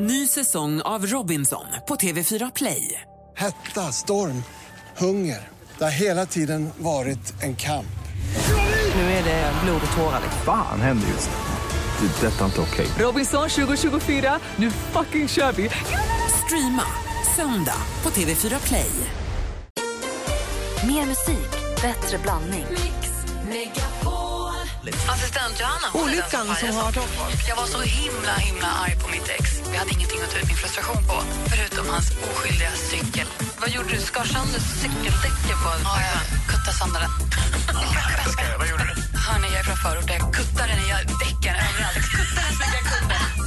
Ny säsong av Robinson på TV4 Play. Hetta, storm, hunger. Det har hela tiden varit en kamp. Nu är det blod och tårar. Fan händer just nu. Det. är Detta är inte okej. Robinson 2024, nu fucking kör vi! Streama söndag på TV4 Play. Mer musik, bättre blandning. Assistent Johanna. hon är den Olyckan som har. Jag var så himla himla arg på mitt ex. Jag hade ingenting att ta ut min frustration på, förutom hans oskyldiga cykel. Vad gjorde du? Skar sönder cykeldäcket på Ja, jag kuttade sönder den. Vad gjorde du? Hörni, jag är från förort. Jag kuttade den i däcken överallt. Kuttade så mycket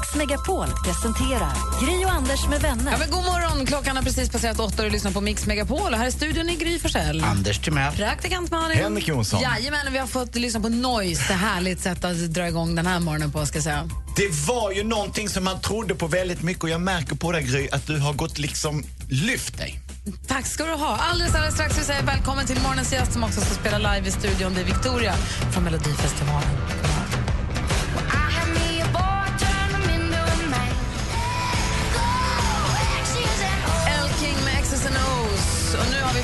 Mix Megapol presenterar Gri och Anders med vänner. Ja, men god morgon! Klockan har precis passerat åtta och du lyssnar på Mix Megapol. Och här i studion är Gry Forssell. Anders Timell. Praktikant Malin. Henrik Jonsson. Jajamän, vi har fått lyssna på Noise. Ett härligt sätt att dra igång den här morgonen på. Ska jag säga. Det var ju någonting som man trodde på väldigt mycket och jag märker på dig Gry att du har gått liksom lyft dig. Tack ska du ha. Alldeles, alldeles strax vi säger välkommen till morgonens gäst som också ska spela live i studion. Det är Victoria från Melodifestivalen.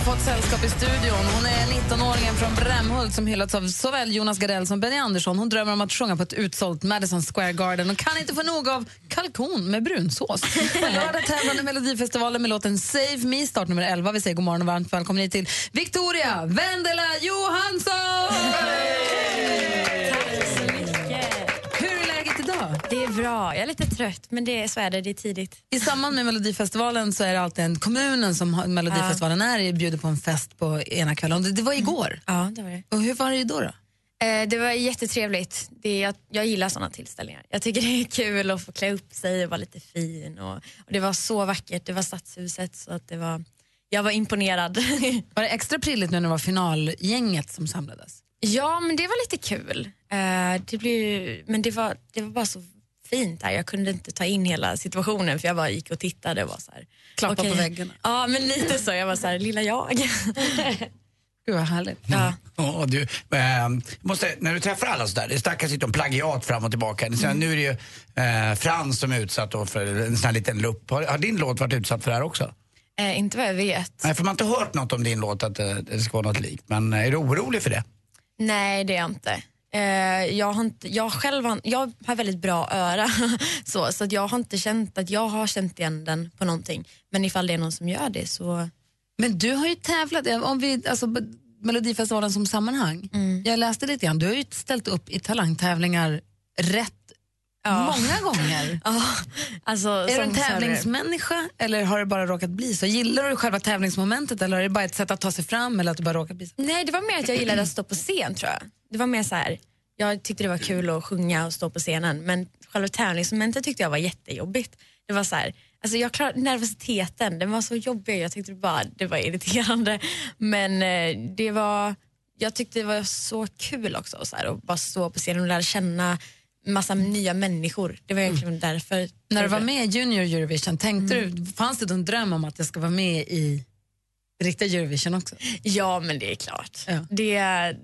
Fått sällskap i studion. Hon är 19-åringen från Brämhult som hyllats av såväl Jonas Gardell som Benny Andersson. Hon drömmer om att sjunga på ett utsålt Madison Square Garden och kan inte få nog av kalkon med brunsås. På lördag tävlar i Melodifestivalen med låten Save Me, start nummer 11. Vi säger god morgon och varmt välkommen hit till Victoria Vendela Johansson! Hur bra. Jag är lite trött, men det är, så är det. Det är tidigt. I samband med Melodifestivalen så är det alltid en kommunen som har- Melodifestivalen är i bjuder på en fest på ena kvällen. Det, det var igår. Ja, det var det. Och hur var det då? då? Eh, det var jättetrevligt. Det, jag, jag gillar såna tillställningar. Jag tycker det är kul att få klä upp sig och vara lite fin. Och, och det var så vackert. Det var Stadshuset, så att det var, jag var imponerad. Var det extra prilligt nu när det var finalgänget som samlades? ja, men det var lite kul. Eh, det blev, men det var, det var bara så fint där. Jag kunde inte ta in hela situationen för jag bara gick och tittade och var så här. Klappa okej. på väggen. Ja, men lite så. Jag var så här, lilla jag. Gud vad härligt. ja. Ja, du, eh, måste, när du träffar alla sådär, det snackas lite om plagiat fram och tillbaka. Sen, Nu är det ju eh, Frans som är utsatt då för en sån här liten lupp. Har, har din låt varit utsatt för det här också? Eh, inte vad jag vet. Nej, för man har inte hört något om din låt, att det ska vara något likt. Men eh, är du orolig för det? Nej, det är jag inte. Eh, jag, har inte jag själv har, jag har väldigt bra öra, så, så att jag har inte känt att jag har känt igen den på någonting. Men ifall det är någon som gör det så... Men du har ju tävlat, om vi, alltså Melodifestivalen som sammanhang. Jag läste lite grann, du har ju ställt upp i talangtävlingar rätt många gånger. Ja, alltså, Är du en tävlingsmänniska eller har det bara råkat bli så? Gillar du själva tävlingsmomentet eller är det bara ett sätt att ta sig fram eller att det bara råkat bli så? Nej, det var mer att jag gillade att stå på scen tror jag. Det var mer så här, jag tyckte det var kul att sjunga och stå på scenen men själva tävlingsmomentet tyckte jag var jättejobbigt. Det var så här, alltså jag klar, nervositeten, den var så jobbig. Jag tyckte bara det var irriterande. Men eh, det var, jag tyckte det var så kul också så här, att bara stå på scenen och lära känna massa nya människor. Det var egentligen därför. När du var med i Junior Eurovision, tänkte Mm. du, fanns det en dröm om att jag ska vara med i riktiga Eurovision också? Ja, men det är klart. Ja. Det,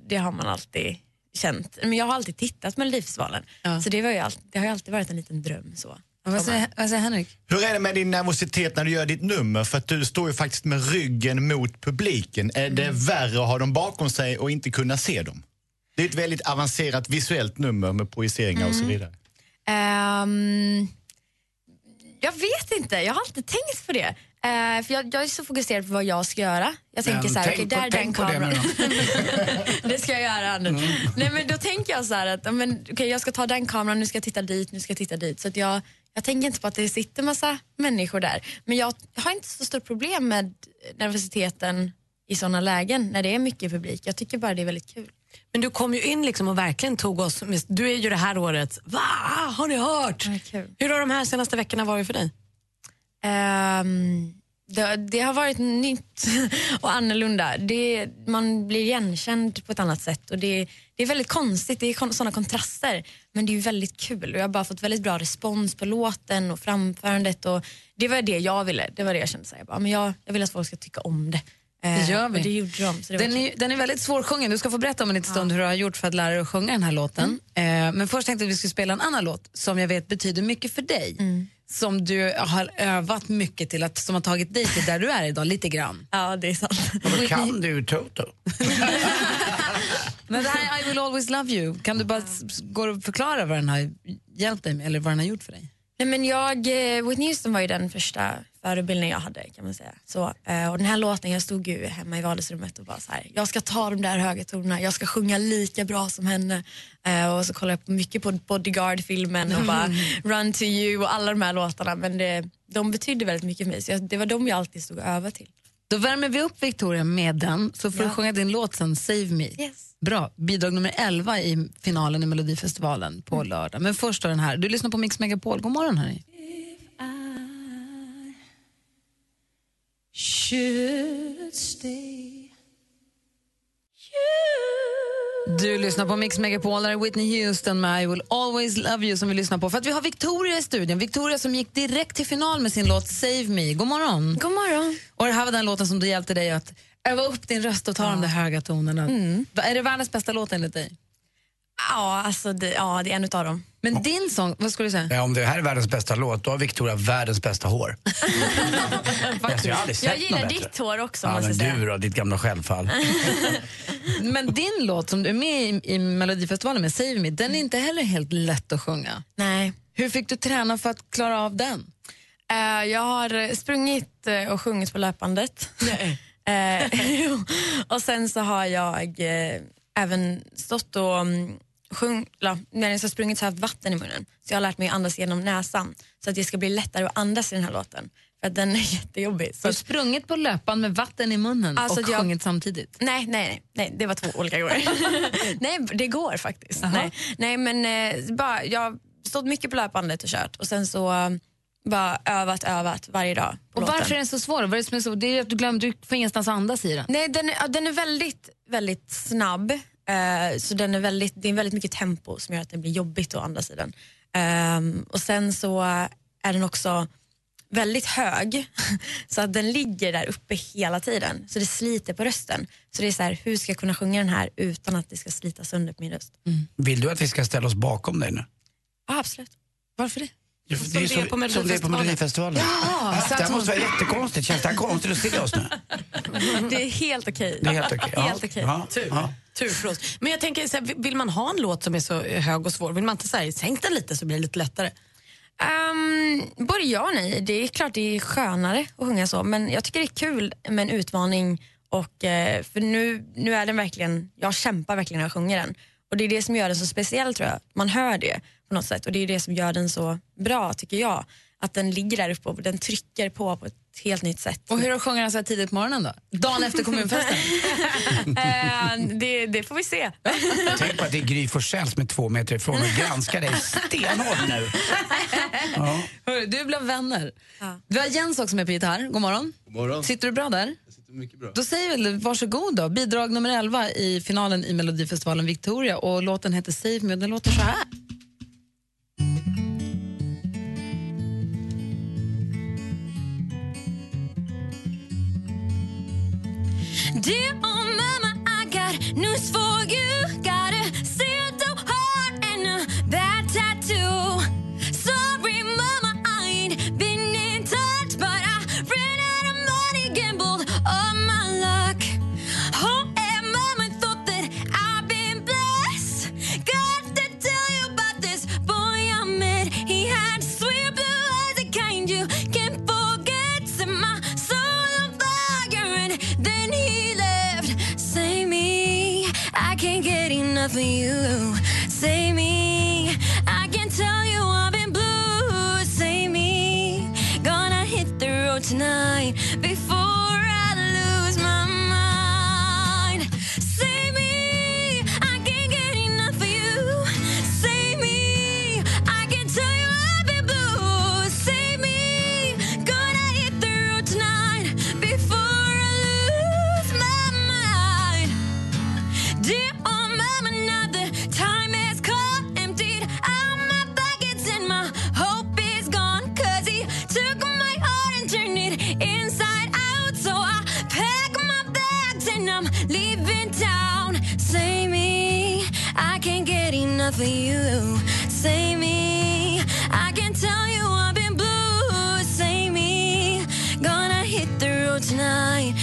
det har man alltid känt. Men jag har alltid tittat på Melodifestivalen. Ja. Så det, var ju all, det har ju alltid varit en liten dröm. så. Vad säger, vad säger Henrik? Hur är det med din nervositet när du gör ditt nummer? För att du står ju faktiskt med ryggen mot publiken. Är det värre att ha dem bakom sig och inte kunna se dem? Det är ett väldigt avancerat visuellt nummer med projiceringar och så vidare. Ehm, jag vet inte, jag har alltid tänkt på det. Eh, för jag, jag är så fokuserad på vad jag ska göra. Jag tänker Men så här, tänk okej, på- där är den kameran. Det, ska jag göra nu. Nej, men då tänker jag så här att ja, men, okej, jag ska ta den kameran, nu ska jag titta dit, nu ska jag titta dit. Så att jag, jag tänker inte på att det sitter massa människor där. Men jag har inte så stort problem med nervositeten i såna lägen när det är mycket publik. Jag tycker bara det är väldigt kul. Men du kom ju in liksom och verkligen tog oss, med, du är ju det här året, va, har ni hört? Kul. Hur har de här senaste veckorna varit för dig? Ehm, det, det har varit nytt och annorlunda. Det, man blir igenkänd på ett annat sätt. Och det, det är väldigt konstigt, det är kon, såna kontraster. Men det är väldigt kul och jag har bara fått väldigt bra respons på låten och framförandet. Och det var det jag ville, det var det jag kände. Så jag, bara, men jag, jag vill att folk ska tycka om det. Det gör vi. Och det gjorde de. Så det Den är, den är väldigt svårsjungen. Du ska få berätta om en liten stund hur du har gjort för att lära dig att sjunga den här låten. Mm. Eh, men först tänkte jag att vi skulle spela en annan låt som jag vet betyder mycket för dig. Mm. Som du har övat mycket till, att, som har tagit dig till där du är idag, lite grann. Ja, det är sant. Då kan du Toto. Men det här är I will always love you. Kan du bara gå och förklara vad den har hjälpt dig med, eller vad den har gjort för dig? Nej, men jag, eh, Whitney Houston var ju den första förebilden jag hade kan man säga. Så, eh, och den här låten, jag stod ju hemma i vardagsrummet och bara så här, jag ska ta de där höga tonerna, jag ska sjunga lika bra som henne. Eh, och så kollade jag mycket på Bodyguard-filmen och bara Run to you och alla de här låtarna. Men det, de betydde väldigt mycket för mig, så det var de jag alltid stod och övade till. Då värmer vi upp Victoria med den, så får Ja. du sjunga din låt sen, Save Me. Yes. Bra. Bidrag nummer 11 i finalen i Melodifestivalen på lördag. Men först då den här. Du lyssnar på Mix Megapol. God morgon, hörni. Du lyssnar på Mix Megapol, där är Whitney Houston med I will always love you som vi lyssnar på. För att vi har Victoria i studion. Victoria som gick direkt till final med sin låt Save Me. God morgon. God morgon. Och det här var den låten som du hjälpte dig att öva upp din röst och ta de där höga tonerna. Va- Är det världens bästa låt enligt dig? Ja, alltså det, ja, det är en utav dem. Men din sång, vad skulle du säga? Ja, om det här är världens bästa låt, då har Victoria världens bästa hår. Alltså, jag har aldrig sett Jag gillar något bättre. ditt hår också Ja, måste men säga. du då, ditt gamla självfall. Men din låt som du är med i, i Melodifestivalen med, Save Me, den är inte heller helt lätt att sjunga. Nej. Hur fick du träna för att klara av den? Eh, jag har sprungit eh, och sjungit på löpbandet. Eh, jo. och sen så har jag eh, även stått och mm, sjung, la, när jag har sprungit så har jag haft vatten i munnen. Så jag har lärt mig att andas genom näsan så att det ska bli lättare att andas i den här låten. För att den är jättejobbig. Så Du har sprungit på löpan med vatten i munnen Alltså och jag- sjungit samtidigt. Nej, nej, nej, nej, det var två olika gånger. nej, det går faktiskt. Nej, nej, men eh, bara, jag har stått mycket på löpbandet och kört och sen så eh, bara övat, övat varje dag. Och låten. varför är den så svår? Vad är det, som är så? det är att du glömde, du får ingenstans att andas i den. Nej, den är, den är väldigt, väldigt snabb. Eh, så den är väldigt, det är väldigt mycket tempo som gör att det blir jobbigt att andas i den. Ehm, och sen så är den också väldigt hög. Så att den ligger där uppe hela tiden. Så det sliter på rösten. Så det är så här, hur ska jag kunna sjunga den här utan att det ska slita sönder på min röst? Vill du att vi ska ställa oss bakom dig nu? Ja, absolut. Varför det? Ja, för det är på som det är på Melodifestivalen. Ja, det här måste vara jättekonstigt. Känns det här konstigt att se oss nu? Det är helt okej. Det är helt okej. Ja. Helt okej. Ja. Tur. Ja. Tur för oss. Men jag tänker, så här, vill man ha en låt som är så hög och svår, vill man inte säga sänk den lite så blir det lite lättare? Um, både ja och nej. Det är klart det är skönare att sjunga så men jag tycker det är kul med en utmaning och eh, för nu, nu är den verkligen, jag kämpar verkligen när jag sjunger den och det är det som gör den så speciell tror jag. Man hör det på något sätt och det är det som gör den så bra tycker jag. Att den ligger där uppe och den trycker på på ett helt nytt sätt. Och hur sjunger han så här tidigt på morgonen då? Dagen efter kommunfesten? Eh, det, det får vi se. Tänk på att det är Gry Forssell som är två meter ifrån och granskar dig stenhårt nu. Ja. Hörru, du blev vänner. Vi har Jens också med på gitarr. God morgon. God morgon. Sitter du bra där? Jag sitter mycket bra. Då säger vi varsågod då. Bidrag nummer 11 i finalen i Melodifestivalen Victoria och låten heter Save Me och den låter så här. Dear old mama, I got news for you. Got a enough of you. Save me, I can tell you I've been blue. Save me, gonna hit the road tonight enough for you. Save me. I can tell you I've been blue. Save me. Gonna hit the road tonight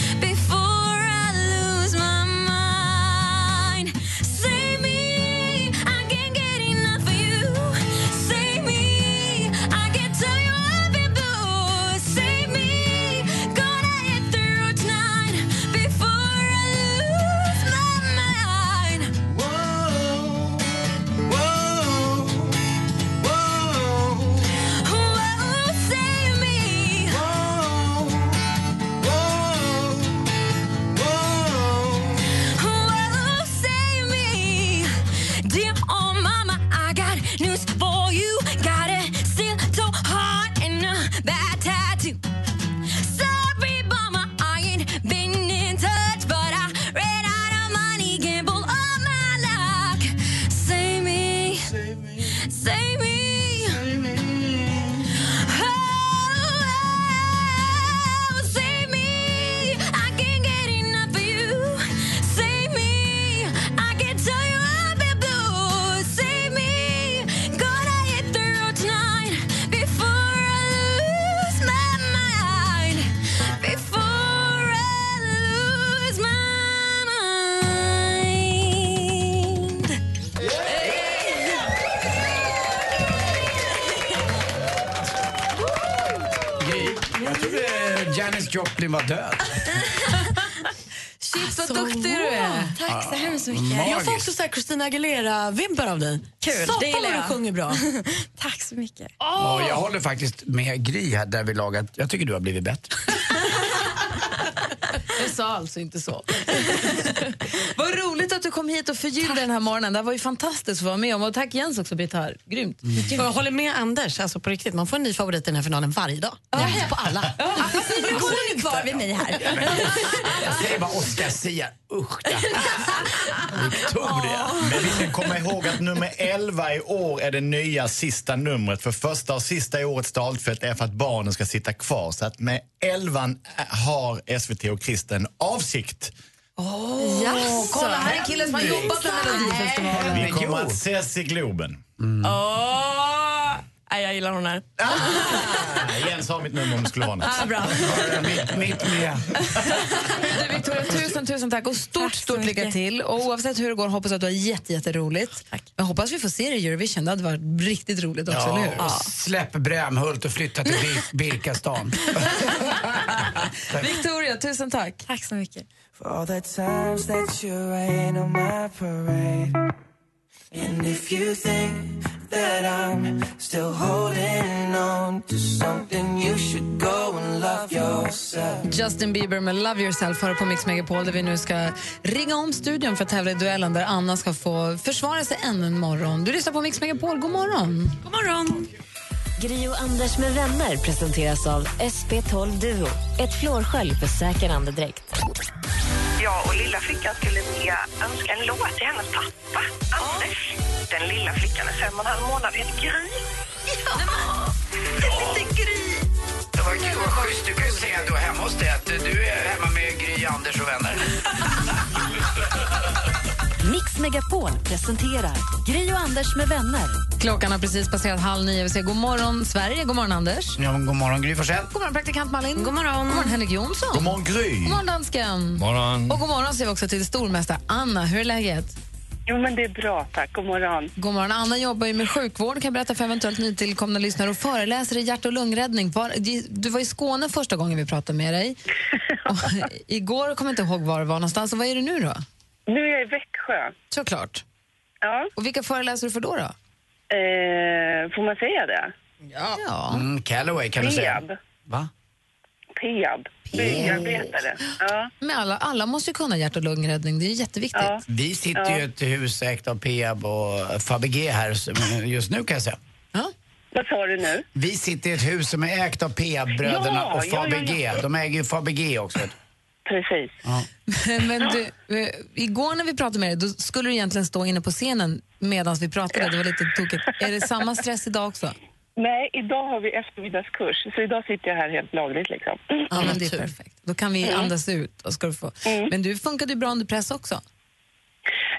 Joplin var död. Shit, vad duktig du är. Tack så hemskt Magiskt. mycket. Jag får också så här Christina Aguilera-vimpar av dig. Kul, Satan det gillar vad du sjunger bra. Tack så mycket. Och jag håller faktiskt med Gry här där vi lagat. Jag tycker du har blivit bättre. Sa alltså inte så. Vad roligt att du kom hit och förgyllde den här morgonen. Det här var ju fantastiskt att vara med om. Och tack Jens också, Britt här. Grymt. Och jag håller med Anders, alltså på riktigt. Man får en ny favorit i den här finalen varje dag. Hejar på alla. Nu går du kvar vid mig här. Jag säger bara Oscar Sia. Usch da. Victoria. Men vi ska komma ihåg att nummer 11 i år är det nya sista numret. För första och sista i årets dalfält är för att barnen ska sitta kvar. Så att med 11 har SVT och Kristen avsikt. Jaså, kolla här är en kille som har jobbat med Melodifestivalen. Vi kommer att ses i Globen. Åh! Gillar hon här. Ah, Jens har mitt nummer om det skulle vara något. Ah, bra. Mitt, mitt med. Du Victoria, tusen, tusen tack och stort, stort lycka till. Och oavsett hur det går hoppas jag att du har jätte, jätteroligt. Jag hoppas vi får se dig i Eurovision. Det hade varit riktigt roligt också, eller hur? Ja, släpp Brämhult och flytta till Bir- Birkastan. Victoria, tusen tack. Tack så mycket. For all the times that you rain on my parade. And if you think that I'm still holding on to something, you should go and love yourself. Justin Bieber med Love Yourself hör på Mix Megapol där vi nu ska ringa om studion för att tävla i duellen där Anna ska få försvara sig ännu en morgon. Du lyssnar på Mix Megapol. God morgon! God morgon! Gri och Anders med vänner presenteras av SP12 Duo. Ett flårskölj för säker andedräkt. Jag och lilla flickan skulle vilja önska en låt till hennes pappa, Anders. Den lilla flickan är fem och en halv månad, heter Gry. Ja, lite Gry. Det var kul, vad schysst. Du kan ju säga då hemma hos dig att du är hemma med Gry, Anders och vänner. Mix Megapol presenterar Gri och Anders med vänner. Klockan har precis passerat halv nio. Vi säger god morgon, Sverige. God morgon, Anders. Ja, men god morgon Gry Forssell. God morgon, praktikant Malin. God morgon. God morgon, Henrik Jonsson. God morgon Gry. God morgon, dansken. Morgon. Och god morgon säger vi också till stormästare Anna. Hur är läget? Jo, men det är bra, tack. God morgon. God morgon. Anna jobbar ju med sjukvård kan jag berätta för eventuellt nytillkomna lyssnare och föreläser i hjärt och lungräddning. Var, du var i Skåne första gången vi pratade med dig. Och, igår kommer jag inte ihåg var det var någonstans. Och vad är det nu då? Nu är jag i Växjö. Såklart. Ja. Och vilka föreläser du för då? då? Eh, får man säga det? Ja. Mm, Calloway kan du säga. Peab. Va? Peab. Byggarbetare. Ja. Men alla, alla måste ju kunna hjärt och lungräddning. Det är jätteviktigt. Ja. Vi sitter ju i ett hus ägt av Peab och Fabege här just nu kan jag säga. Vad sa du nu? Vi sitter i ett hus som är ägt av Peab-bröderna Ja, och ja, ja, Fabege. ja. De äger ju Fabege också. Precis. Men du, eh, igår när vi pratade med dig, då skulle du egentligen stå inne på scenen medan vi pratade. Det var lite tokigt. Är det samma stress idag också? Nej, idag har vi eftermiddagskurs, så idag sitter jag här helt lagligt liksom. Ja, men det är perfekt. Då kan vi Mm. andas ut. Och ska du få. Men du funkade bra under press också.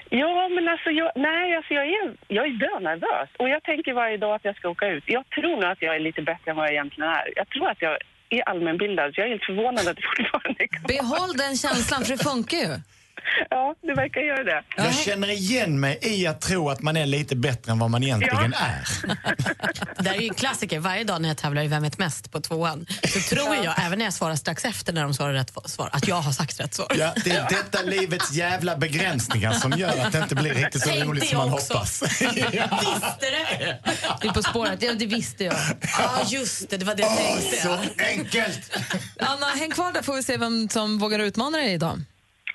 Ja, men alltså jag, nej, alltså jag är, jag är dönervös. Och jag tänker varje dag att jag ska åka ut. Jag tror nog att jag är lite bättre än vad jag egentligen är. Jag tror att jag är allmänbildad, så jag är helt förvånad att det fortfarande är kvar. Behåll den känslan, för det funkar ju. Ja, det verkar göra det. Jag känner igen mig i att tro att man är lite bättre än vad man egentligen är. Det här är ju en klassiker. Varje dag när jag tävlar i Vem vet mest på tvåan så tror jag, även när jag svarar strax efter när de svarar rätt svar, att jag har sagt rätt svar. Ja, det är detta livets jävla begränsningar som gör att det inte blir riktigt så Tänkte roligt som man också. hoppas. Visste det? Du är På spåret, ja, det visste jag. Ja, just det. Det var det jag tänkte. Så enkelt! Anna, häng kvar där får vi se vem som vågar utmana dig idag.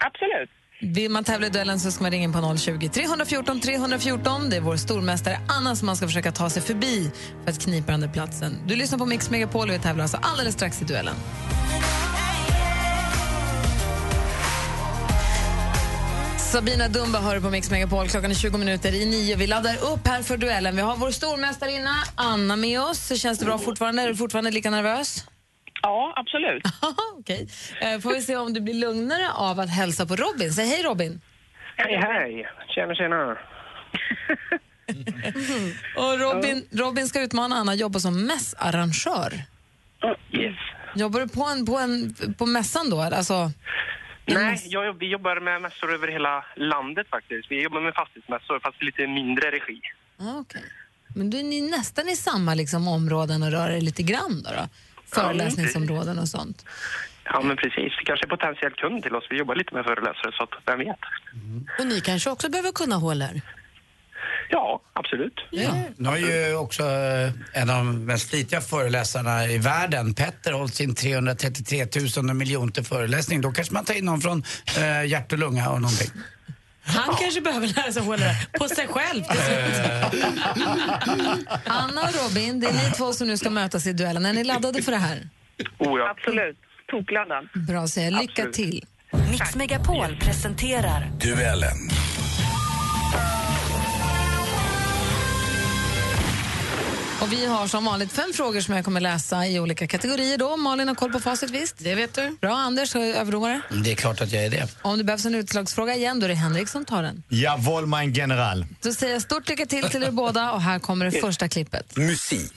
Absolut. Vill man tävla i duellen så ska man ringa in på 020 314 314. Det är vår stormästare Anna som man ska försöka ta sig förbi för att knipa den där platsen. Du lyssnar på Mix Megapol och vi tävlar alltså alldeles strax i duellen. Sabina Dumba hör på Mix Megapol. Klockan är 20 minuter i nio. Vi laddar upp här för duellen. Vi har vår stormästarinna Anna med oss. Känns det bra fortfarande? Är du fortfarande lika nervös? Ja, absolut. Okej. Eh, Får vi se om du blir lugnare av att hälsa på Robin. Säg hej Robin. Hej, hej. Tjena, tjena. Och Robin, Robin ska utmana Anna att jobba som mässarrangör. Yes. Jobbar du på, en, på, en, på mässan då? Alltså, Nej, jag, vi jobbar med mässor över hela landet faktiskt. Vi jobbar med fastighetsmässor, fast i lite mindre regi. ah, okej. Men du är ni nästan i samma liksom, områden och rör er lite grann då? då? Föreläsningsområden och sånt. Ja, men precis. Vi kanske är potentiell kund till oss. Vi jobbar lite med föreläsare, så att vem vet? Och ni kanske också behöver kunna HLR? Ja, absolut. Ja. Nu har ju också eh, en av de mest flitiga föreläsarna i världen, Petter, hållit sin 333 000 miljonte föreläsning. Då kanske man tar in någon från eh, hjärt och lunga och någonting. Han kanske behöver lära sig HLR på sig själv. Anna och Robin, det är ni två som nu ska mötas i duellen. Är ni laddade för det här? Oh, ja. Absolut. Tokladdad. Bra, säger jag. Lycka Absolut. till. Mix Megapol presenterar Duellen. Och vi har som vanligt fem frågor som jag kommer läsa i olika kategorier. Då. Malin har koll på facit, visst? Det vet du. Bra, Anders, överdomare. Det är klart att jag är det. Om det behövs en utslagsfråga igen, då är det Henrik som tar den. Ja, voll mein general. Då säger jag stort lycka till till er båda och här kommer det första klippet. Musik.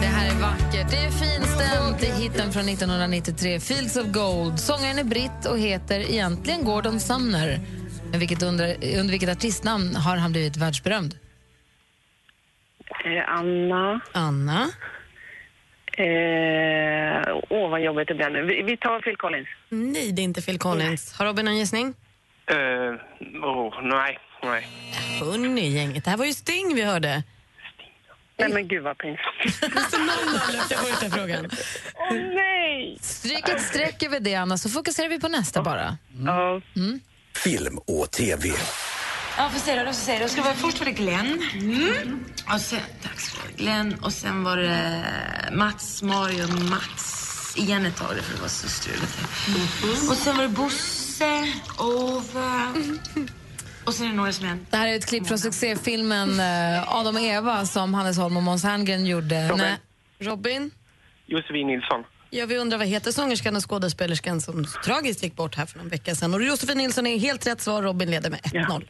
Det här är vackert, det är finstämt. Det är hitten från 1993, Fields of Gold. Sångaren är britt och heter egentligen Gordon Sumner. Men vilket under, under vilket artistnamn har han blivit världsberömd? Eh, Anna. Anna. Eh, åh, vad jobbigt det blev nu. Vi, vi tar Phil Collins. Nej, det är inte Phil Collins. Har Robin en gissning? Eh, oh, nej, nej. Hörni, gänget. Det här var ju Sting vi hörde. Nej, men gud vad pinsamt. Så 0-0 efter första frågan. Åh, nej! Stryk ett streck över det, Anna, så fokuserar vi på nästa bara. Ja. Mm. Film och TV. Ja, får se då. då ska jag säga. Då ska det vara, först var det Glenn. Mm. Och sen, tack du ha. Glenn och sen var det Mats, Mario, Mats igen ett tag för det var så struligt. Och sen var det Bosse, Ove och sen är det några som är Det här är ett klipp från succéfilmen eh, Adam och Eva som Hannes Holm och Måns Herngren gjorde. Robin. Nej. Robin? Josefin Nilsson. Ja, vi undrar vad heter sångerskan och skådespelerskan som tragiskt gick bort här för någon vecka sedan. Och Josefin Nilsson är helt rätt svar. Robin leder med 1-0.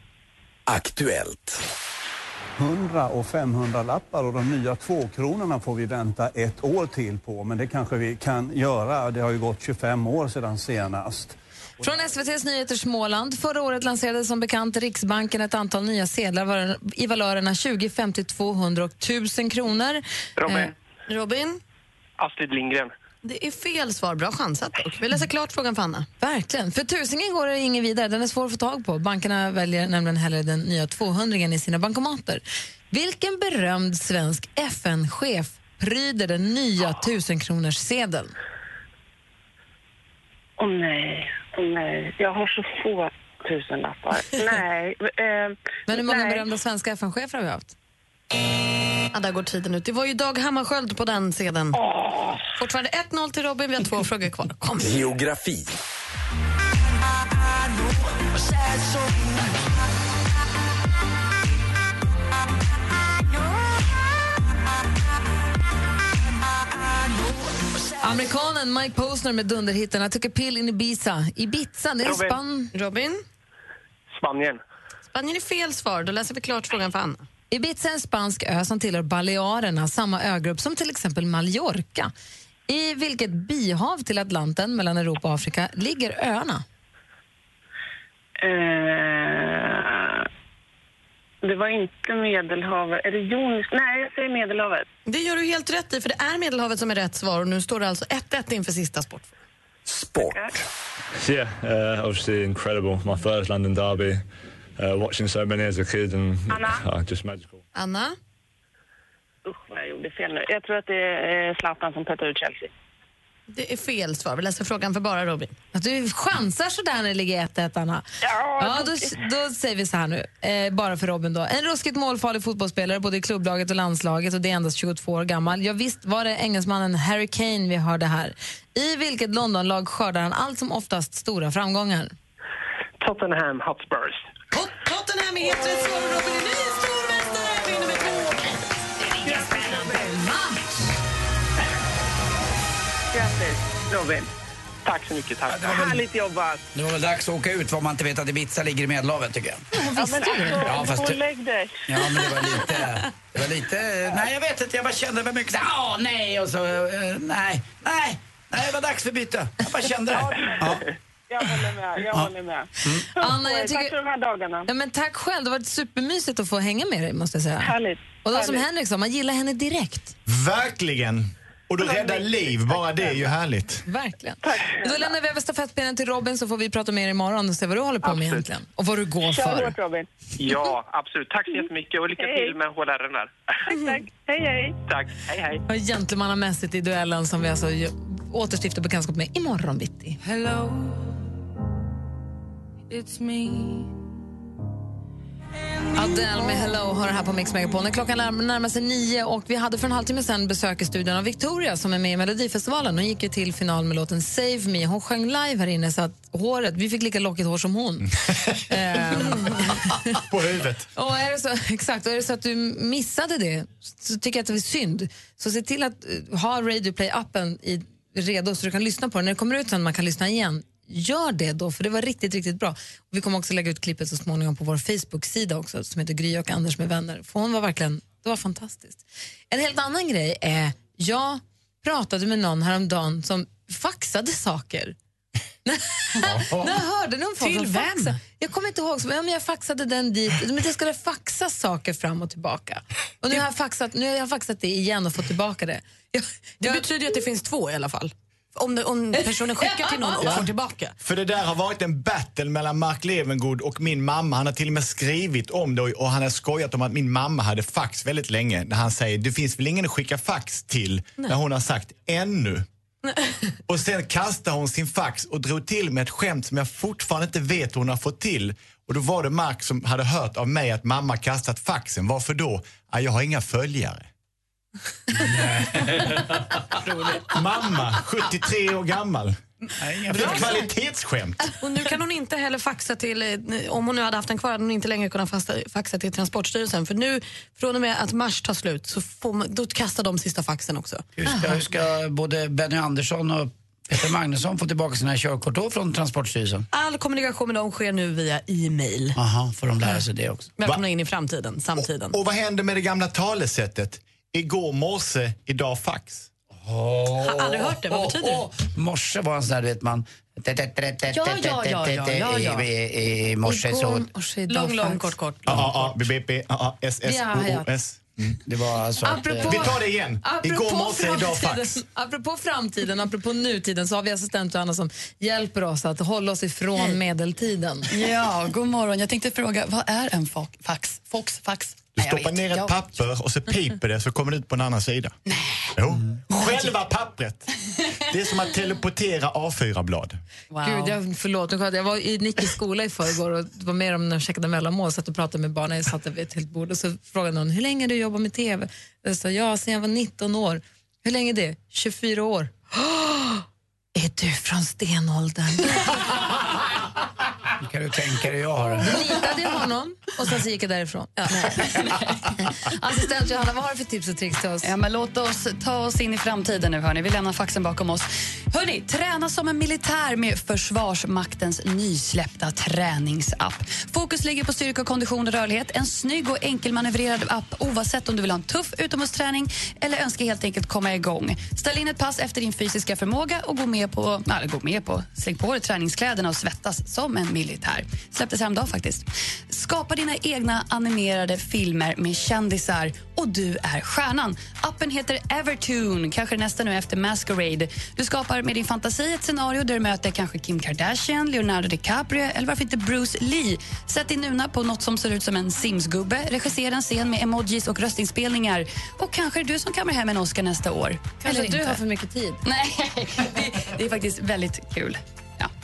Aktuellt. 100 och 500 lappar och de nya tvåkronorna får vi vänta ett år till på. Men det kanske vi kan göra. Det har ju gått 25 år sedan senast. Från SVTs Nyheter Småland. Förra året lanserade som bekant Riksbanken ett antal nya sedlar i valörerna 20, 50, 200 och 1000 kronor. Robin. Eh, Robin? Astrid Lindgren. Det är fel svar. Bra chansat dock. Vi läser klart frågan för Anna. Verkligen. För tusingen går det ingen vidare. Den är svår att få tag på. Bankerna väljer nämligen hellre den nya 200 i sina bankomater. Vilken berömd svensk FN-chef pryder den nya 1000 kronors sedeln? Åh nej, åh nej. Jag har så få tusenlappar. nej. Eh, Men hur många nej. berömda svenska FN-chefer har vi haft? Ja, där går tiden ut. Det var ju Dag Hammarskjöld på den sedeln. Fortfarande 1-0 till Robin. Vi har två frågor kvar. Kom. Geografi. Amerikanen Mike Posner med dunderhitten I took a pill in Ibiza. Ibiza, det är Robin. Span... Robin? Spanien. Spanien är fel svar. Då läser vi klart frågan för Anna. Ibiza är en spansk ö som tillhör Balearerna, samma ögrupp som till exempel Mallorca. I vilket bihav till Atlanten mellan Europa och Afrika ligger öarna? Eh, det var inte Medelhavet. Är det Jonisk? Nej, jag säger Medelhavet. Det gör du helt rätt i, för det är Medelhavet som är rätt svar. Och nu står det alltså 1-1 inför sista sport. Sport. Yeah, uh, obviously incredible. My first London derby. Uh, watching so many as a kid and Anna? uh, just magical. Anna? Usch, vad jag gjorde fel nu. Jag tror att det är Zlatan som petar ut Chelsea. Det är fel svar. Vi läser frågan för bara Robin. Att du chansar sådär när det ligger 1-1, Anna. Ja, då, då säger vi så här nu, eh, bara för Robin då. En ruskigt målfarlig fotbollsspelare både i klubblaget och landslaget och det är endast 22 år gammal. Ja, visst var det engelsmannen Harry Kane vi hörde här. I vilket Londonlag skördar han allt som oftast stora framgångar? Tottenham Hotspurs. Tottenham är helt rätt svar. Robin är ny Robin. Tack så mycket. Tack. Härligt jobbat. Det var väl dags att åka ut vad man inte vet att Ibiza ligger i Medelhavet tycker jag. Ja, men alltså, Ja, fast gå och det- lägg dig. Ja, men det var lite... Det var lite... Nej, jag vet inte. Jag bara kände för mycket så här, åh nej, och så... eh, nej, nej, nej, det var dags för byte. Jag bara kände det. Ja. Jag håller med. Jag Ja. håller med. Anna, jag Tack tycker- för de här dagarna. Ja, men tack själv, det har varit supermysigt att få hänga med dig måste jag säga. Härligt. Och då som Härligt. Henrik sa, man gillar henne direkt. Verkligen. Och du räddar liv, bara det är ju härligt. Verkligen. Då lämnar vi över stafettpinnen till Robin så får vi prata med er imorgon och se vad du håller på med egentligen. Och vad du går Kör för. hårt, Robin. Ja, absolut. Tack så jättemycket och lycka Hej. till med HLR där. Tack, tack. Hej, hej. Tack. Hej, hej. Och gentlemannamässigt i duellen som vi alltså ju- återstiftar bekantskap med imorgon bitti. Hello, it's me. Adele med Hello har det här på Mix Megapol. Klockan närmar, sig nio och vi hade för en halvtimme sedan besök i studion av Victoria som är med i Melodifestivalen. Hon gick ju till final med låten Save Me. Hon sjöng live här inne så att håret, vi fick lika lockigt hår som hon. Ehm, På huvudet. och är det så, exakt, och är det så att du missade det så tycker jag att det är synd. Så se till att eh, ha Radio Play-appen redo så du kan lyssna på den. När det kommer ut sen man kan lyssna igen, gör det då för det var riktigt, riktigt bra. Och vi kommer också lägga ut klippet så småningom på vår Facebook-sida också som heter Gry och Anders med vänner. För hon var verkligen, det var fantastiskt. En helt annan grej är, jag pratade med någon häromdagen som faxade saker. När jag hörde någon folk Till vem? faxade. Jag kommer inte ihåg, men jag faxade den dit. Men det skulle faxas saker fram och tillbaka. Och nu har jag faxat, nu har jag faxat det igen och fått tillbaka det. Jag, Det betyder ju att det finns två i alla fall. Om, det, om personen skickar till någon och Ja. får tillbaka. För det där har varit en battle mellan Mark Levengood och min mamma. Han har till och med skrivit om det och han har skojat om att min mamma hade fax väldigt länge. När han säger, det finns väl ingen att skicka fax till? När hon har sagt, ännu. Och sen kastade hon sin fax och drog till med ett skämt som jag fortfarande inte vet hur hon har fått till. Och då var det Mark som hade hört av mig att mamma kastat faxen. Varför då? Ja, jag har inga följare. mamma, 73 år gammal. Det är ett kvalitetsskämt. Och nu kan hon inte heller faxa till, eh, om hon nu hade haft den kvar, hade hon inte längre kunnat fasta, faxa till Transportstyrelsen. För nu, från och med att mars tar slut, så får man, då kastar de sista faxen också. Hur ska, hur ska både Benny Andersson och Peter Magnusson få tillbaka sina körkort då från Transportstyrelsen? All kommunikation med dem sker nu via e-mail. Aha, får de lära sig det också. Välkomna in i framtiden, samtiden. Och vad händer med det gamla talesättet? Igår morse, idag fax. Har aldrig hört det. Vad betyder det? Morse var en sån där, vet man... ja, ja, ja, ja, ja. I, i morse så... Lång, lång, kort, kort. A, A, B, B, A, S, S, Ja, O, ja. O, S. Det var alltså att, Apropå, eh, Vi tar det igen. Igår morse, idag fax. apropå framtiden, apropå nutiden så har vi assistent Johanna som hjälper oss att hålla oss ifrån medeltiden. Ja, god morgon. Jag tänkte fråga, vad är en fax? Fox, fax? Du Nej, stoppar ner ett Jag- papper och så piper det så kommer det ut på en annan sida. Nej. Jo. Själva pappret. Det är som att teleportera A4-blad. Gud, jag, förlåt, jag- var i Nickis skola i förrgår och var med om när de käkade mellanmål satt och pratade med barnen. Jag satt vid ett helt bord och så frågade någon hur länge du jobbat med TV. Jag sa ja, sen jag var 19 år. Hur länge är det? 24 år. är du från stenåldern? Det kan du tänka dig jag har det. Du litade i honom och sen så gick jag därifrån. Assistent Johanna, vad har du för tips och tricks till oss? Ja, men låt oss ta oss in i framtiden nu. Hörni. Vi lämnar faxen bakom oss. Hörni, träna som en militär med Försvarsmaktens nysläppta träningsapp. Fokus ligger på styrka, kondition och rörlighet. En snygg och enkelmanövrerad app oavsett om du vill ha en tuff utomhusträning eller önskar helt enkelt komma igång. Ställ in ett pass efter din fysiska förmåga och gå med på, eller gå med på, släng på dig träningskläderna och svettas som en militär. Släpptes häromdagen faktiskt. Skapa dina egna animerade filmer med kändisar och du är stjärnan. Appen heter Evertune, kanske nästa nu efter Masquerade. Du skapar med din fantasi ett scenario där du möter kanske Kim Kardashian, Leonardo DiCaprio eller varför inte Bruce Lee. Sätt din nuna på något som ser ut som en Sims-gubbe, regissera en scen med emojis och röstinspelningar och kanske är det du som kommer hem en Oscar nästa år. Kanske eller du inte. har för mycket tid. Nej, det, det är faktiskt väldigt kul.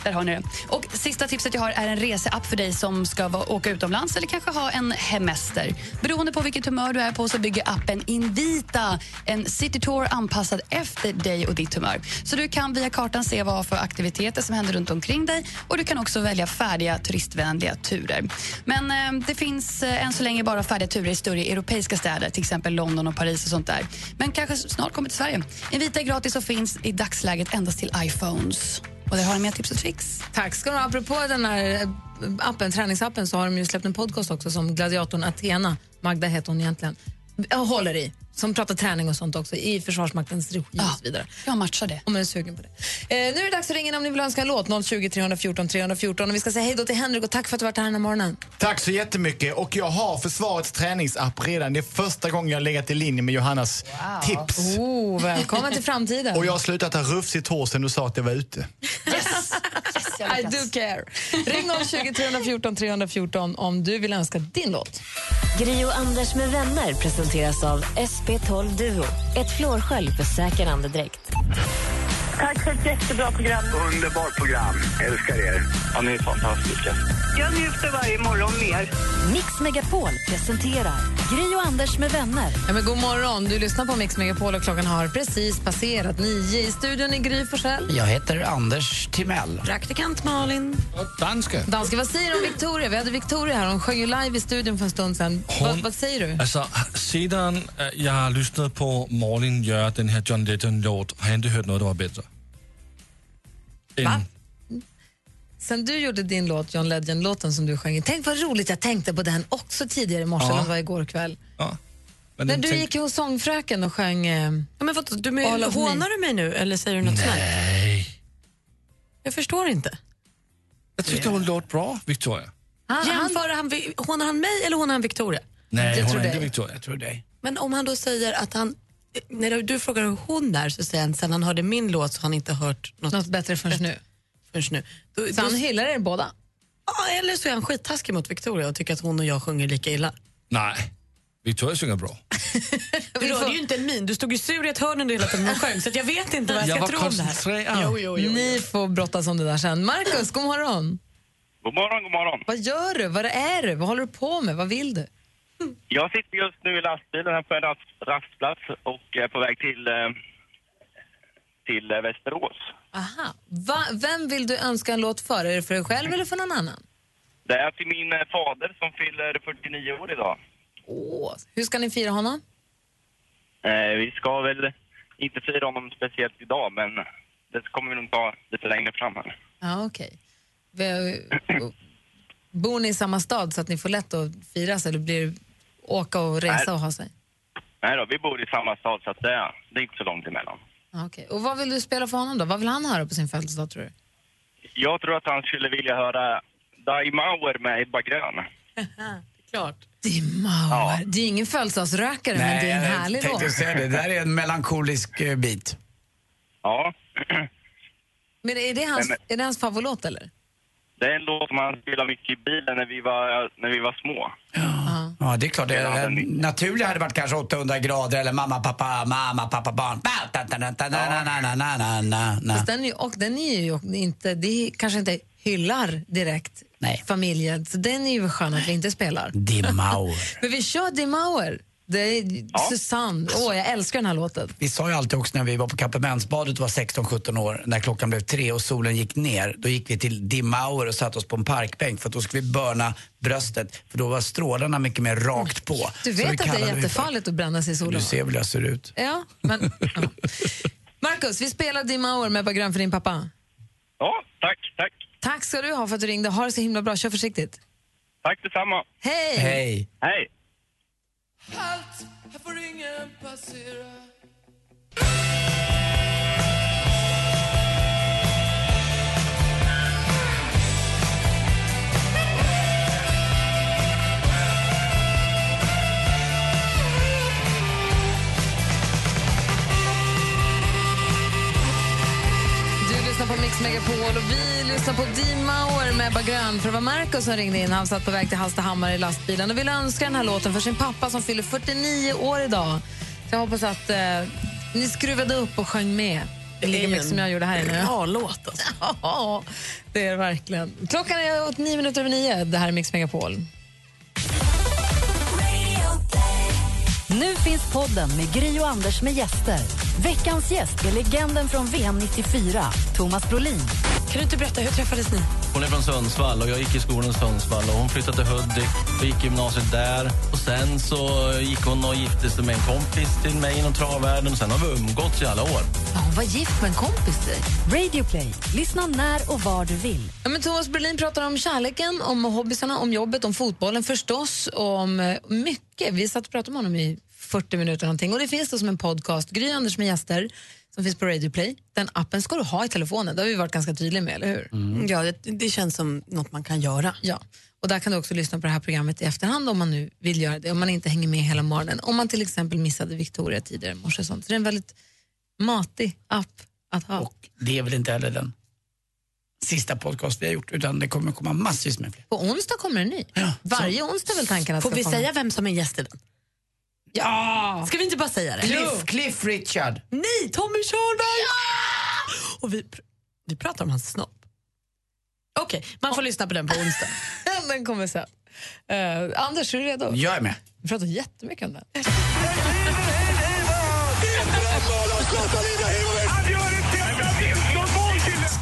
Där har ni det. Och sista tipset jag har är en reseapp för dig som ska vara, åka utomlands eller kanske ha en hemester. Beroende på vilket humör du är på så bygger appen Invita en citytour anpassad efter dig och ditt humör. Så du kan via kartan se vad för aktiviteter som händer runt omkring dig och du kan också välja färdiga turistvänliga turer. Men eh, det finns eh, än så länge bara färdiga turer i större europeiska städer, till exempel London och Paris och sånt där. Men kanske snart kommer till Sverige. Invita är gratis och finns i dagsläget endast till iPhones på där har du mer tips och tricks. Tack ska du ha. Apropå den här eh, appen, träningsappen så har de ju släppt en podcast också som gladiatorn Athena, Magda heter hon egentligen, håller i. Som pratar träning och sånt också i Försvarsmaktens regi och så vidare. Jag matchar det. Om man är sugen på det. Eh, nu är det dags att ringa in om ni vill önska en låt. 020 314 314. Och vi ska säga hej då till Henrik och tack för att du varit här den här morgonen. Tack så jättemycket. Och jag har Försvarets träningsapp redan. Det är första gången jag har legat i linje med Johannas tips. Oh, välkommen till framtiden. Och jag har slutat ha rufsigt hår sen du sa att jag var ute. I do care. Ring 020 314 314 om du vill önska din låt. Gri och Anders med vänner presenteras av SP12 Duo. Ett flårskölj för säker andedräkt. Tack för ett jättebra program. Underbart program. Älskar er. Ja, ni är fantastiska. Jag njuter varje morgon mer. Mix Megapol presenterar Gri och Anders med vänner. Ja, men god morgon. Du lyssnar på Mix Megapol och klockan har precis passerat nio. I studion i Gry Forssell. Jag heter Anders Timell. Praktikant Malin. Danska. Danska, vad säger du om Victoria? Vi hade Victoria här. Hon sjöng ju live i studion för en stund sedan. Vad, vad säger du? Alltså, sedan äh, jag har lyssnat på Malin göra den här John Legend-låt har jag inte hört något som var bättre. Va? Sen du gjorde din låt, John Legend-låten som du sjöng. Tänk vad roligt jag tänkte på den också tidigare i morse, Ja. eller var igår kväll. Men När den du tänk- gick ju hos sångfröken och sjöng... Eh, Ja, men vad, du med, All of me. hånar du mig nu eller säger du något snällt? Nej. Jag förstår inte. Jag tyckte hon låt bra, Victoria. Jämför han, hånar han mig eller hånar han Victoria? Nej, Jag hon tror är inte Victoria. Jag tror dig. Men om han då säger att han... När du frågar hur hon är så säger han sen han hörde min låt så har han inte hört något, något bättre förrän nu. Förrän nu. Då, Så han hyllar er båda? Ja, eller så är han skittaskig mot Victoria och tycker att hon och jag sjunger lika illa. Nej, Victoria sjunger bra. Du rörde ju inte en min. Du stod ju sur i ett hörn under hela tiden och sjöng så att jag vet inte vad jag, Jag ska var tro om det här. Jo, jo, jo, Ni får brottas om det där sen. Markus, god morgon. God morgon, god morgon. Vad gör du? Vad är du? Vad håller du på med? Vad vill du? Jag sitter just nu i lastbilen här på en rast, rastplats och är på väg till, eh, till eh, Västerås. Aha. Va, vem vill du önska en låt för? Är det för dig själv eller för någon annan? Det är till min eh, fader som fyller 49 år idag. Åh, hur ska ni fira honom? Eh, vi ska väl inte fira honom speciellt idag, men det kommer vi nog ta lite längre fram här. Ja, okej. Vi- Bor ni i samma stad så att ni får lätt att firas eller blir åka och resa Nej. och ha sig? Nej då, vi bor i samma stad så att det, är- det är inte så långt emellan. Ja, okej. Och vad vill du spela för honom då? Vad vill han höra på sin födelsedag tror du? Jag tror att han skulle vilja höra Die Mauer med Ebba Grön. Klart. Dimauer. Det är ingen födelsedagsrökare men det är en härlig jag tänkte låt. säga det. Det där är en melankolisk eh, bit. Ja, Men är det hans, Men- är det hans favoritlåt eller? Det är en låt som han spelade mycket i bilen när vi var, när vi var små. Ja, det är klart. Det, naturligt hade varit kanske 800 grader eller mamma, pappa, mamma, pappa, barn. Fast den och den är ju inte, det är, kanske inte hyllar direkt familjen, så den är ju skön att vi inte spelar. Dimauer. Men vi kör Dimauer. Det är Susanne. Åh, jag älskar den här låten. Vi sa ju alltid också när vi var på Kapellmentsbadet och var 16-17 år, när klockan blev tre och solen gick ner, då gick vi till Dimauer och satte oss på en parkbänk för att då skulle vi börna bröstet, för då var strålarna mycket mer rakt på. Du Så vet att det är jättefarligt att bränna sig i solen? Du ser väl hur jag ser ut. Ja, men... Ja. Marcus, vi spelar Dim Hour med Ebba Grön för din pappa. Ja, tack, tack. Tack ska du ha för att du ringde. Ha det så himla bra. Kör försiktigt. Tack detsamma. Hej! Hej! Hej! Halt, här får ingen passera. Lyssnar på Mix Megapol och vi lyssnar på Dean Mauer med Ebba Grön. För det var Marcus som ringde in. Han satt på väg till Hallstahammar i lastbilen och ville önska den här låten för sin pappa som fyller 49 år idag. Så jag hoppas att eh, ni skruvade upp och sjöng med. Det är mycket som jag gjorde här inne. bra låt alltså. Ja, det är det verkligen. Klockan är åt nio minuter över nio. Det här är Mix Megapol. Nu finns podden med Gry och Anders med gäster. Veckans gäst är legenden från VM 94, Thomas Brolin. Kan du inte berätta, hur träffades ni? Hon är från Sundsvall och jag gick i skolan i Sundsvall och hon flyttade till Hudik och gick gymnasiet där. Och sen så gick hon och gifte sig med en kompis till mig inom travvärlden och sen har vi umgåtts i alla år. Ja, hon var gift med en kompis till dig. Radioplay. Lyssna när och var du vill. Ja, men Thomas Berlin pratar om kärleken, om hobbysarna, om jobbet, om fotbollen förstås, och om eh, mycket. Vi satt och pratade med honom i 40 minuter någonting. och det finns då som en podcast, Gry Anders med gäster, som finns på Radio Play. Den appen ska du ha i telefonen, det har vi varit ganska tydliga med, eller hur? Ja, det, det känns som något man kan göra. Ja, och där kan du också lyssna på det här programmet i efterhand om man nu vill göra det, om man inte hänger med hela morgonen. Om man till exempel missade Victoria tidigare i morse sånt. Så det är en väldigt matig app att ha. Och det är väl inte heller den sista podcast vi har gjort, utan det kommer komma massvis med fler. På onsdag kommer en ny. Varje onsdag är väl tanken att Får ska vi komma. säga vem som är gäst i den? Ja! Ska vi inte bara säga det? Cliff, Cliff Richard. Nej, Tommy Körberg! Och vi, pr- vi pratar om hans snopp. Okej, man får lyssna på den på onsdag. den kommer sen. Eh, Anders, är du redo? Jag är med. Vi pratar jättemycket om den.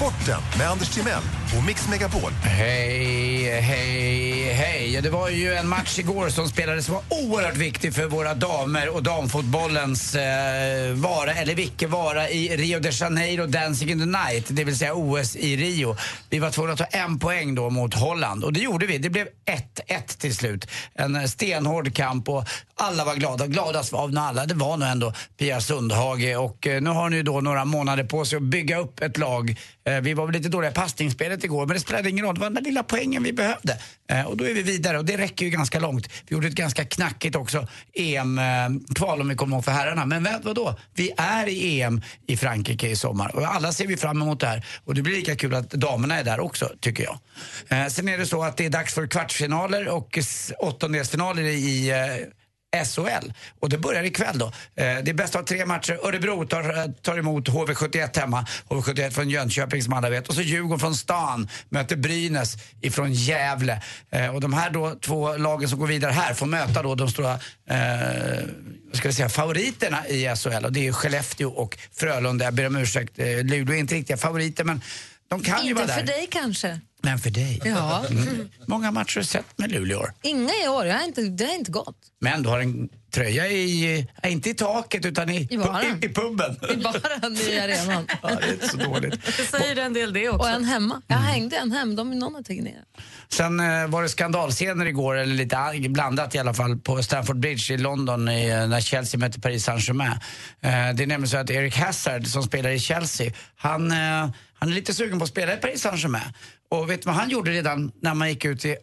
Sporten med Anders Timell och Mix Megapol. Hej, hej, hej. Ja, Det var ju en match igår som spelades som var oerhört viktig för våra damer och damfotbollens eh, vara eller icke vara i Rio de Janeiro Dancing in the night, det vill säga OS i Rio. Vi var tvungna att ta en poäng då mot Holland och det gjorde vi. Det blev 1-1 till slut. En eh, stenhård kamp och alla var glada. Gladast av alla, det var nog ändå Pia Sundhage och eh, nu har ni ju då några månader på sig att bygga upp ett lag. Eh, vi var lite dåliga i passningsspelet igår men det spelade ingen roll. Det var den där lilla poängen vi behövde. Eh, och då är vi vidare och det räcker ju ganska långt. Vi gjorde ett ganska knackigt också EM-kval om vi kommer ihåg för herrarna. Men vad, vadå? Vi är i EM i Frankrike i sommar och alla ser vi fram emot det här. Och det blir lika kul att damerna är där också, tycker jag. Eh, sen är det så att det är dags för kvartsfinaler och åttondelsfinaler i SHL. Och det börjar ikväll då. Eh, det är bäst av tre matcher. Örebro tar, tar emot HV71 hemma. HV71 från Jönköping som alla vet. Och så Djurgården från stan möter Brynäs ifrån Gävle. Eh, och de här då två lagen som går vidare här får möta då de stora eh, ska vi säga, favoriterna i SHL. Och det är ju Skellefteå och Frölunda. Jag ber om ursäkt, eh, Luleå är inte riktiga favoriter men de kan ju vara Inte där. för dig kanske. Men för dig. Ja. Mm. Många matcher har du sett med Luleå år. Inga i år, jag har inte, det har inte gått. Men du har en tröja i, äh, inte i taket utan i, I baren. i, i puben. I baren i arenan. ja, det är inte så dåligt. Det säger en del det också. Och en hemma. Jag hängde en hem, de, någon har tagit ner. Sen eh, var det skandalscener igår, eller lite blandat i alla fall, på Stamford Bridge i London i, eh, när Chelsea mötte Paris Saint-Germain. Eh, det är nämligen så att Eric Hazard som spelar i Chelsea, han, eh, han är lite sugen på att spela i Paris Saint-Germain. Och vet du vad han gjorde redan när man gick ut i,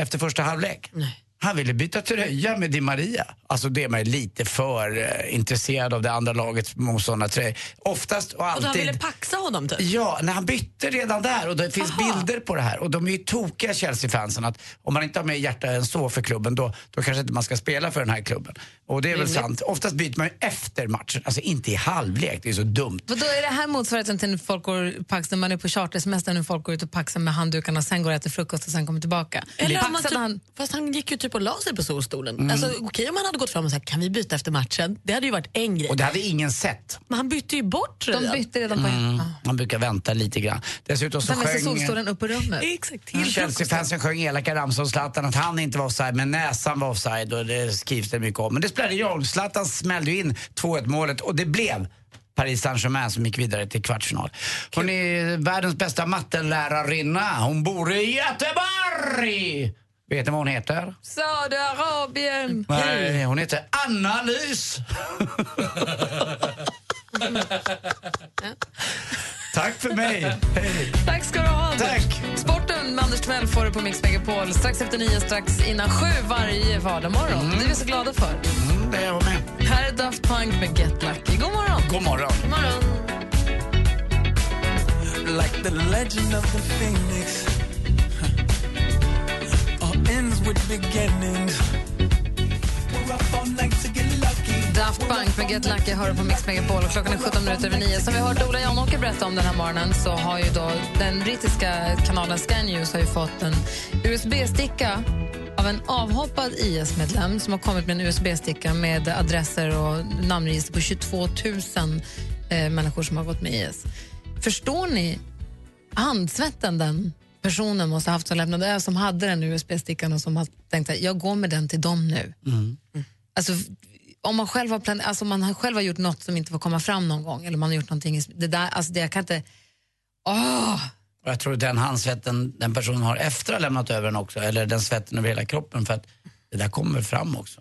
efter första halvlek? Han ville byta tröja med Di Maria. Alltså det är man lite för eh, intresserad av det andra lagets motståndartröja. Oftast och Och alltid. du han ville paxa honom typ? Ja, när han bytte redan där och det finns bilder på det här. Och de är ju tokiga Chelsea-fansen att om man inte har mer hjärta än så för klubben då, då kanske inte man ska spela för den här klubben. Och det är väl Rimligt. sant. Oftast byter man ju efter matchen, alltså inte i halvlek. Det är så dumt. Vadå, är det här motsvarigheten till när folk går pax, när man är på chartersemester när folk går ut och paxar med handdukarna och sen går och äter frukost och sen kommer tillbaka? Eller man Paxade typ, han, Fast han gick ju typ tryckt på laser på solstolen. Mm. Alltså, okej om han hade gått fram och sagt kan vi byta efter matchen. Det hade ju varit en grej. Och det hade ingen sett. Men han bytte ju bort De tröjan. bytte redan på Mm. Man brukar vänta lite grann. Dessutom så sig sjöng... solstolen upp på rummet. Exakt. Chelsea-fansen sjöng elaka ramsor om Zlatan att han inte var offside, men näsan var offside och det skrivs det mycket om. Men det spelade ingen roll. Zlatan smällde ju in 2-1 målet och det blev Paris Saint-Germain som gick vidare till kvartsfinal. Hon är världens bästa mattelärarinna. Hon bor i Göteborg! Vet ni vad hon heter? Saudiarabien! Nej, hon heter Anna-Lys. Tack för mig. Hej. Tack ska du ha, Anders. Tack. Sporten med Anders Timell får du på Mix Megapol strax efter nio, strax innan sju varje vardagsmorgon. Det är vi så glada för. Mm, det är jag med. Här är Daft Punk med Get Lucky. God morgon! God morgon. God morgon. like the legend of the phoenix. Ends with beginnings. We're up all night to get lucky. Daft Punk med Get Lucky hör på Mix Megapol och klockan är 17 minuter över 9. Som vi har hört Ola Janåker berätta om den här morgonen så har ju då den brittiska kanalen Sky News har ju fått en USB-sticka av en avhoppad IS-medlem som har kommit med en USB-sticka med adresser och namnregister på 22 000 eh, människor som har gått med IS. Förstår ni handsvetten den personen måste ha haft som lämnade som hade den USB-stickan och som har tänkt att jag går med den till dem nu. Alltså, om man själv har, plan- alltså, man har själv har gjort något som inte får komma fram någon gång, eller man har gjort någonting, det där, alltså, det, jag kan inte... Åh! Och jag tror den handsvetten den personen har efter att ha lämnat över den också, eller den svetten över hela kroppen för att det där kommer fram också.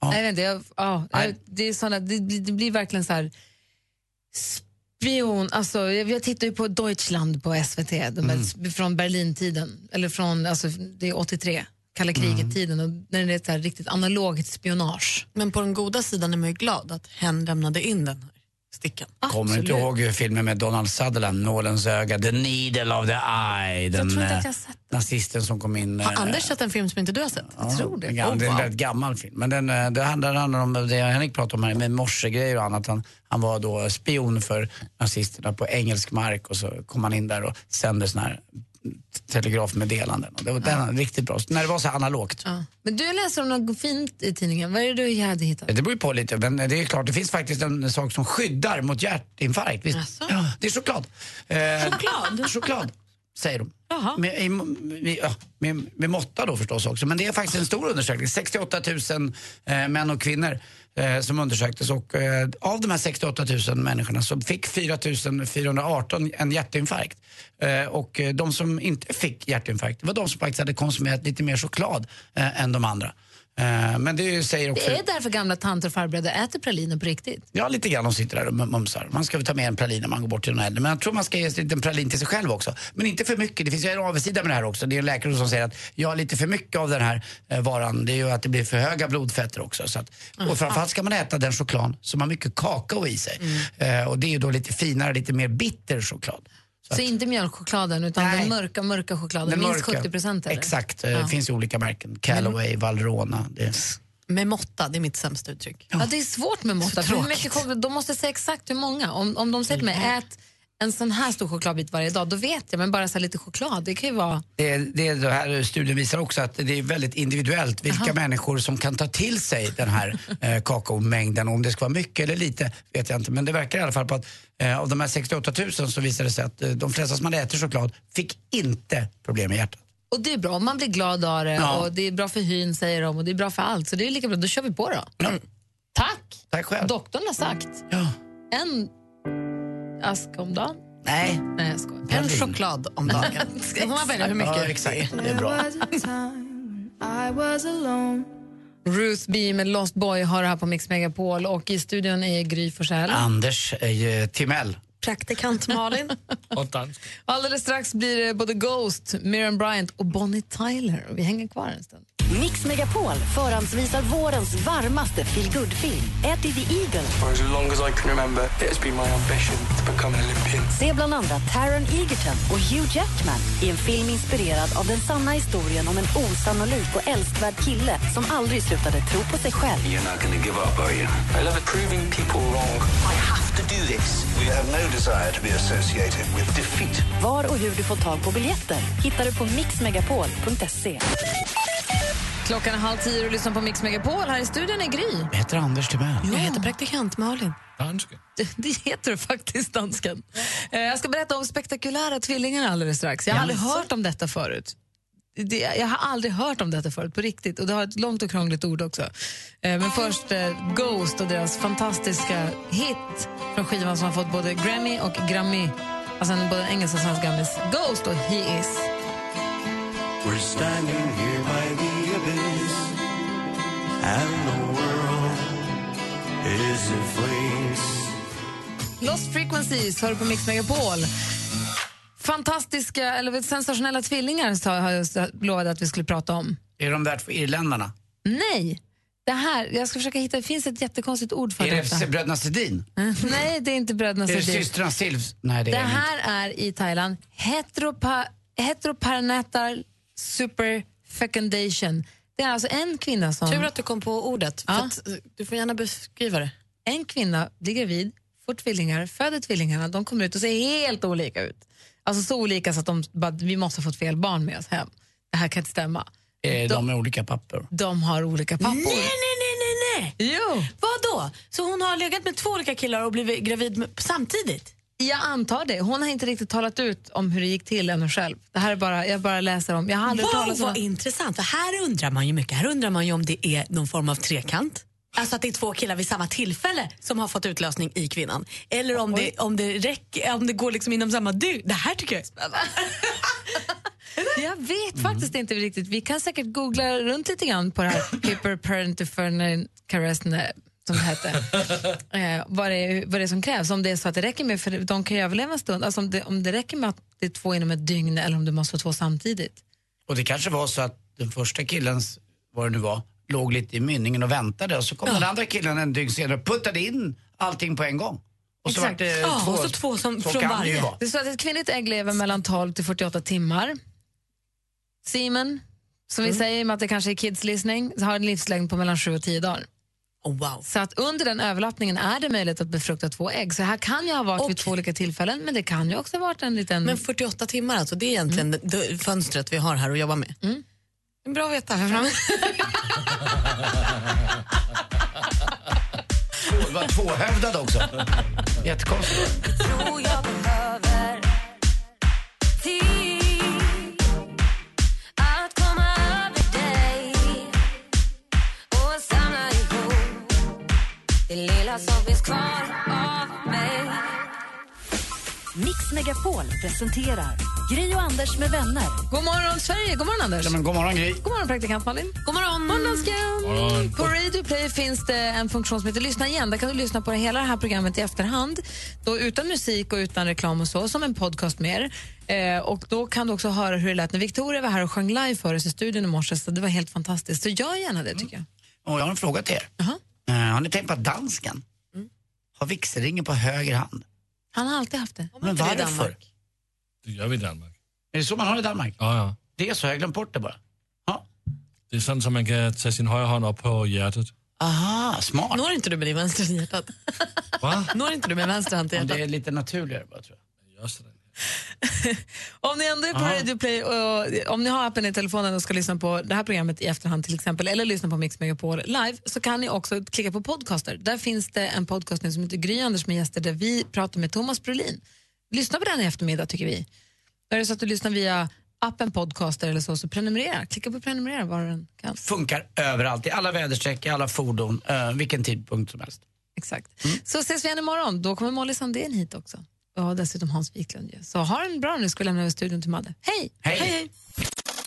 Jag vet inte, jag, ja, jag, det, är såna, det, det blir verkligen så här... Spion, alltså, jag, jag tittar ju på Deutschland på SVT, de är, från Berlintiden, eller från, alltså, det är 83, kalla kriget-tiden, och när det är så här riktigt analogt spionage. Men på den goda sidan är man ju glad att hen lämnade in den stickan. Kommer inte ihåg filmen med Donald Sutherland, Nålens öga, The Needle of the Eye. Den tror inte att eh, jag har sett nazisten som kom in. Har eh, Anders sett en film som inte du har sett? Ja, tror det. en gammal- en Oh, wow. väldigt gammal film. Men den, eh, det handlar, handlar om det Henrik pratade om här med morsegrejer och annat. Han, han var då spion för nazisterna på engelsk mark och så kom han in där och sände såna här telegrafmeddelanden. Och det var den, riktigt bra. Så när det var så analogt. Ja. Men du läser om något fint i tidningen. Vad är det du hade hittat? Det beror på lite, men det är klart, det finns faktiskt en sak som skyddar mot hjärtinfarkt. Visst? Ja, det är choklad. Eh, choklad? Choklad, säger de. Med, i, med, ja, med, med måtta då förstås också. Men det är faktiskt en stor undersökning. 68 000 eh, män och kvinnor eh, som undersöktes och eh, av de här 68 000 människorna så fick 4 418 en hjärtinfarkt. Eh, och eh, de som inte fick hjärtinfarkt var de som faktiskt hade konsumerat lite mer choklad eh, än de andra. Eh, men det säger också... Det är därför gamla tanter och farbröder äter praliner på riktigt. Ja, lite grann. De sitter där och mumsar. Man ska väl ta med en pralin när man går bort till någon äldre. Men jag tror man ska ge en liten pralin till sig själv också. Men inte för mycket. Det finns ju en avigsida med det här också. Det är en läkare som säger att ja, lite för mycket av den här eh, varan, det är ju att det blir för höga blodfetter också. Så att, och framförallt ska man äta den choklad som har mycket kakao i sig. Eh, och det är ju då lite finare, lite mer bitter choklad. Så, inte mjölkchokladen, utan den mörka, mörka chokladen. Den minst mörka. 70 procent. Exakt. Eh, Ja. Det finns ju olika märken. Callaway, Valrhona. Det... Med måtta, det är mitt sämsta uttryck. Ja. det är svårt med måtta. För de måste säga exakt hur många. Om, om de säger till mig, ät en sån här stor chokladbit varje dag, då vet jag. Men bara så lite choklad, det kan ju vara... Det, det, det här studien visar också att det är väldigt individuellt vilka människor som kan ta till sig den här eh, kakaomängden. Om det ska vara mycket eller lite vet jag inte. Men det verkar i alla fall på att eh, av de här 68 000 så visade det sig att eh, de flesta som hade ätit choklad fick inte problem med hjärtat. Och det är bra, man blir glad av det Ja. och det är bra för hyn säger de och det är bra för allt. Så det är lika bra, då kör vi på då. Tack! Tack själv. Doktorn har sagt. Ja. En ask om dagen. Nej. Nej, jag skojar. En choklad om dagen. Sen får man välja hur mycket Ja, exakt. Det är bra. I was alone. Ruth B med Lost Boy har det här på Mix Megapol och i studion är Gry Forssell. Anders eh, Timell. Praktikant Malin. Och. Alldeles strax blir det både Ghost, Miriam Bryant och Bonnie Tyler. Vi hänger kvar en stund. Mix Megapol förhandsvisar vårens varmaste feelgood-film, Eddie the Eagle. For as long as I can remember, it has been my ambition to become an Olympian. Se bland andra Taron Egerton och Hugh Jackman i en film inspirerad av den sanna historien om en osannolik och älskvärd kille som aldrig slutade tro på sig själv. You're not to give up, are you? I love proving people wrong. I have to do this. We have no desire to be associated with defeat. Var och hur du får tag på biljetter hittar du på mixmegapol.se. Klockan är halv tio och lyssnar på Mix Megapol. Här i studion är Gry. Jag heter Anders Timell. Jag heter praktikant Malin. Dansken. Det, det heter du faktiskt, dansken. Eh, Jag ska berätta om spektakulära tvillingar alldeles strax. Jag har aldrig hört om detta förut. Det, jag har aldrig hört om detta förut, på riktigt. Och Det har ett långt och krångligt ord också. Eh, Men först eh, Ghost och deras fantastiska hit från skivan som har fått både Grammy och Grammy. Alltså en- både en engelsk och svensk Grammys. Ghost och He Is. We're standing here by the abyss, and the world is in flames. Lost Frequencies hör på Mix Megapol. Fantastiska, eller sensationella tvillingar har jag lovat att vi skulle prata om. Är de där två irländarna? Nej, det här, jag ska försöka hitta, det finns ett jättekonstigt ord för Är detta. det bröderna Sedin? Nej, det är inte bröderna Är det Sedin. systrarna Silvs? Nej, det Det är de inte. här är i Thailand heteropa, heteroperinatal superfecundation. Det är alltså en kvinna som... Tur att du kom på ordet. För att, eh, du får gärna beskriva det. En kvinna blir gravid, får tvillingar, föder tvillingarna, de kommer ut och ser helt olika ut. Alltså så olika så att de bara, vi måste ha fått fel barn med oss hem. Det här kan inte stämma. Eh, de är olika pappor. De har olika pappor. Nej, nej, nej, nej, nej. Jo. Vad då? Så hon har legat med två olika killar och blivit gravid med, samtidigt? Jag antar det. Hon har inte riktigt talat ut om hur det gick till ännu själv. Det här är bara, jag bara läser om. Jag har aldrig Wow, talat om vad intressant. För här undrar man ju mycket. Här undrar man ju om det är någon form av trekant. Alltså att det är två killar vid samma tillfälle som har fått utlösning i kvinnan. Eller om, det, om, det, räcker, om det går liksom inom samma dygn. Det här tycker jag är spännande. Jag vet faktiskt inte riktigt. Vi kan säkert googla runt lite grann på det här hyperparentifernal caress som det hette. eh, vad, det är, vad det är som krävs. Om det är så att det räcker med, för de kan ju överleva en stund, alltså om det, om det räcker med att det är två inom ett dygn eller om det måste vara två samtidigt. Och det kanske var så att den första killens, vad det nu var, låg lite i mynningen och väntade och så kom den andra killen en dygn senare och puttade in allting på en gång. Och så Exakt. det Ja, två, och så två som- så från det varje. vara. Det är så att ett kvinnligt ägg lever mellan 12 till 48 timmar. Semen, som vi säger med att det kanske är kids listening, har en livslängd på mellan 7 och 10 dagar. Oh, wow. Så att under den överlappningen är det möjligt att befrukta två ägg. Så här kan ju ha varit vid två olika tillfällen, men det kan ju också ha varit en liten... Men 48 timmar alltså, det är egentligen det, det fönstret vi har här att jobba med. Mm. Det är bra att veta här framme. Två- var tvåhövdad också. Jättekonstigt. Lilla som finns kvar av mig Mix Megapol presenterar Gry och Anders med vänner. God morgon, Sverige! God morgon, Anders! Ja, men god morgon, Gry. God morgon, praktikant Malin. God morgon! God morgon, dansken. morgon. På Radio Play finns det en funktion som heter Lyssna igen. Där kan du lyssna på hela det här programmet i efterhand. Då utan musik och utan reklam och så, som en podcast mer. Eh, och då kan du också höra hur det lät när Victoria var här och sjöng live för oss i studion i morse. Så det var helt fantastiskt. Så gör gärna det, tycker jag. Och jag har en fråga till er. Eh, har ni tänkt på att dansken har vigselringen på höger hand? Han har alltid haft det. Men varför? Danmark? Det gör vi i Danmark. Är det så man har det i Danmark? Ja, ja. Det är så, jag har glömt bort det bara. Det är sånt som man kan ta sin högra hand upp på hjärtat. Aha, smart. Når inte du med din vänstra till hjärtat? Va? Når inte du med vänster hand till Ja, hjärtat? det är lite naturligare bara tror jag. Just det. Om ni ändå är på Aha. Radio Play och om ni har appen i telefonen och ska lyssna på det här programmet i efterhand till exempel eller lyssna på Mix Megapol live så kan ni också klicka på podcaster. Där finns det en podcast nu som heter Gry Anders med gäster där vi pratar med Thomas Brolin. Lyssna på den i eftermiddag tycker vi. Är det så att du lyssnar via appen podcaster eller så, så prenumerera. Klicka på prenumerera var den kan. Funkar överallt, i alla väderstreck, i alla fordon, eh, vilken tidpunkt som helst. Exakt. Så ses vi igen imorgon. Då kommer Molly Sandén hit också. Och dessutom Hans Wiklund. ju. Så ha en bra nu. Ska lämna över studion till Madde. Hej! Hej! hej.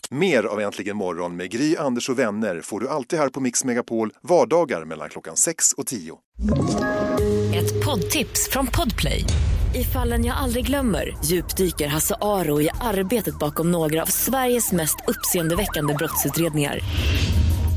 Mer av Äntligen morgon med Gry, Anders och vänner får du alltid här på Mix Megapol vardagar mellan klockan 6 och 10. Ett poddtips från Podplay. I fallen jag aldrig glömmer djupdyker Hasse Aro i arbetet bakom några av Sveriges mest uppseendeväckande brottsutredningar.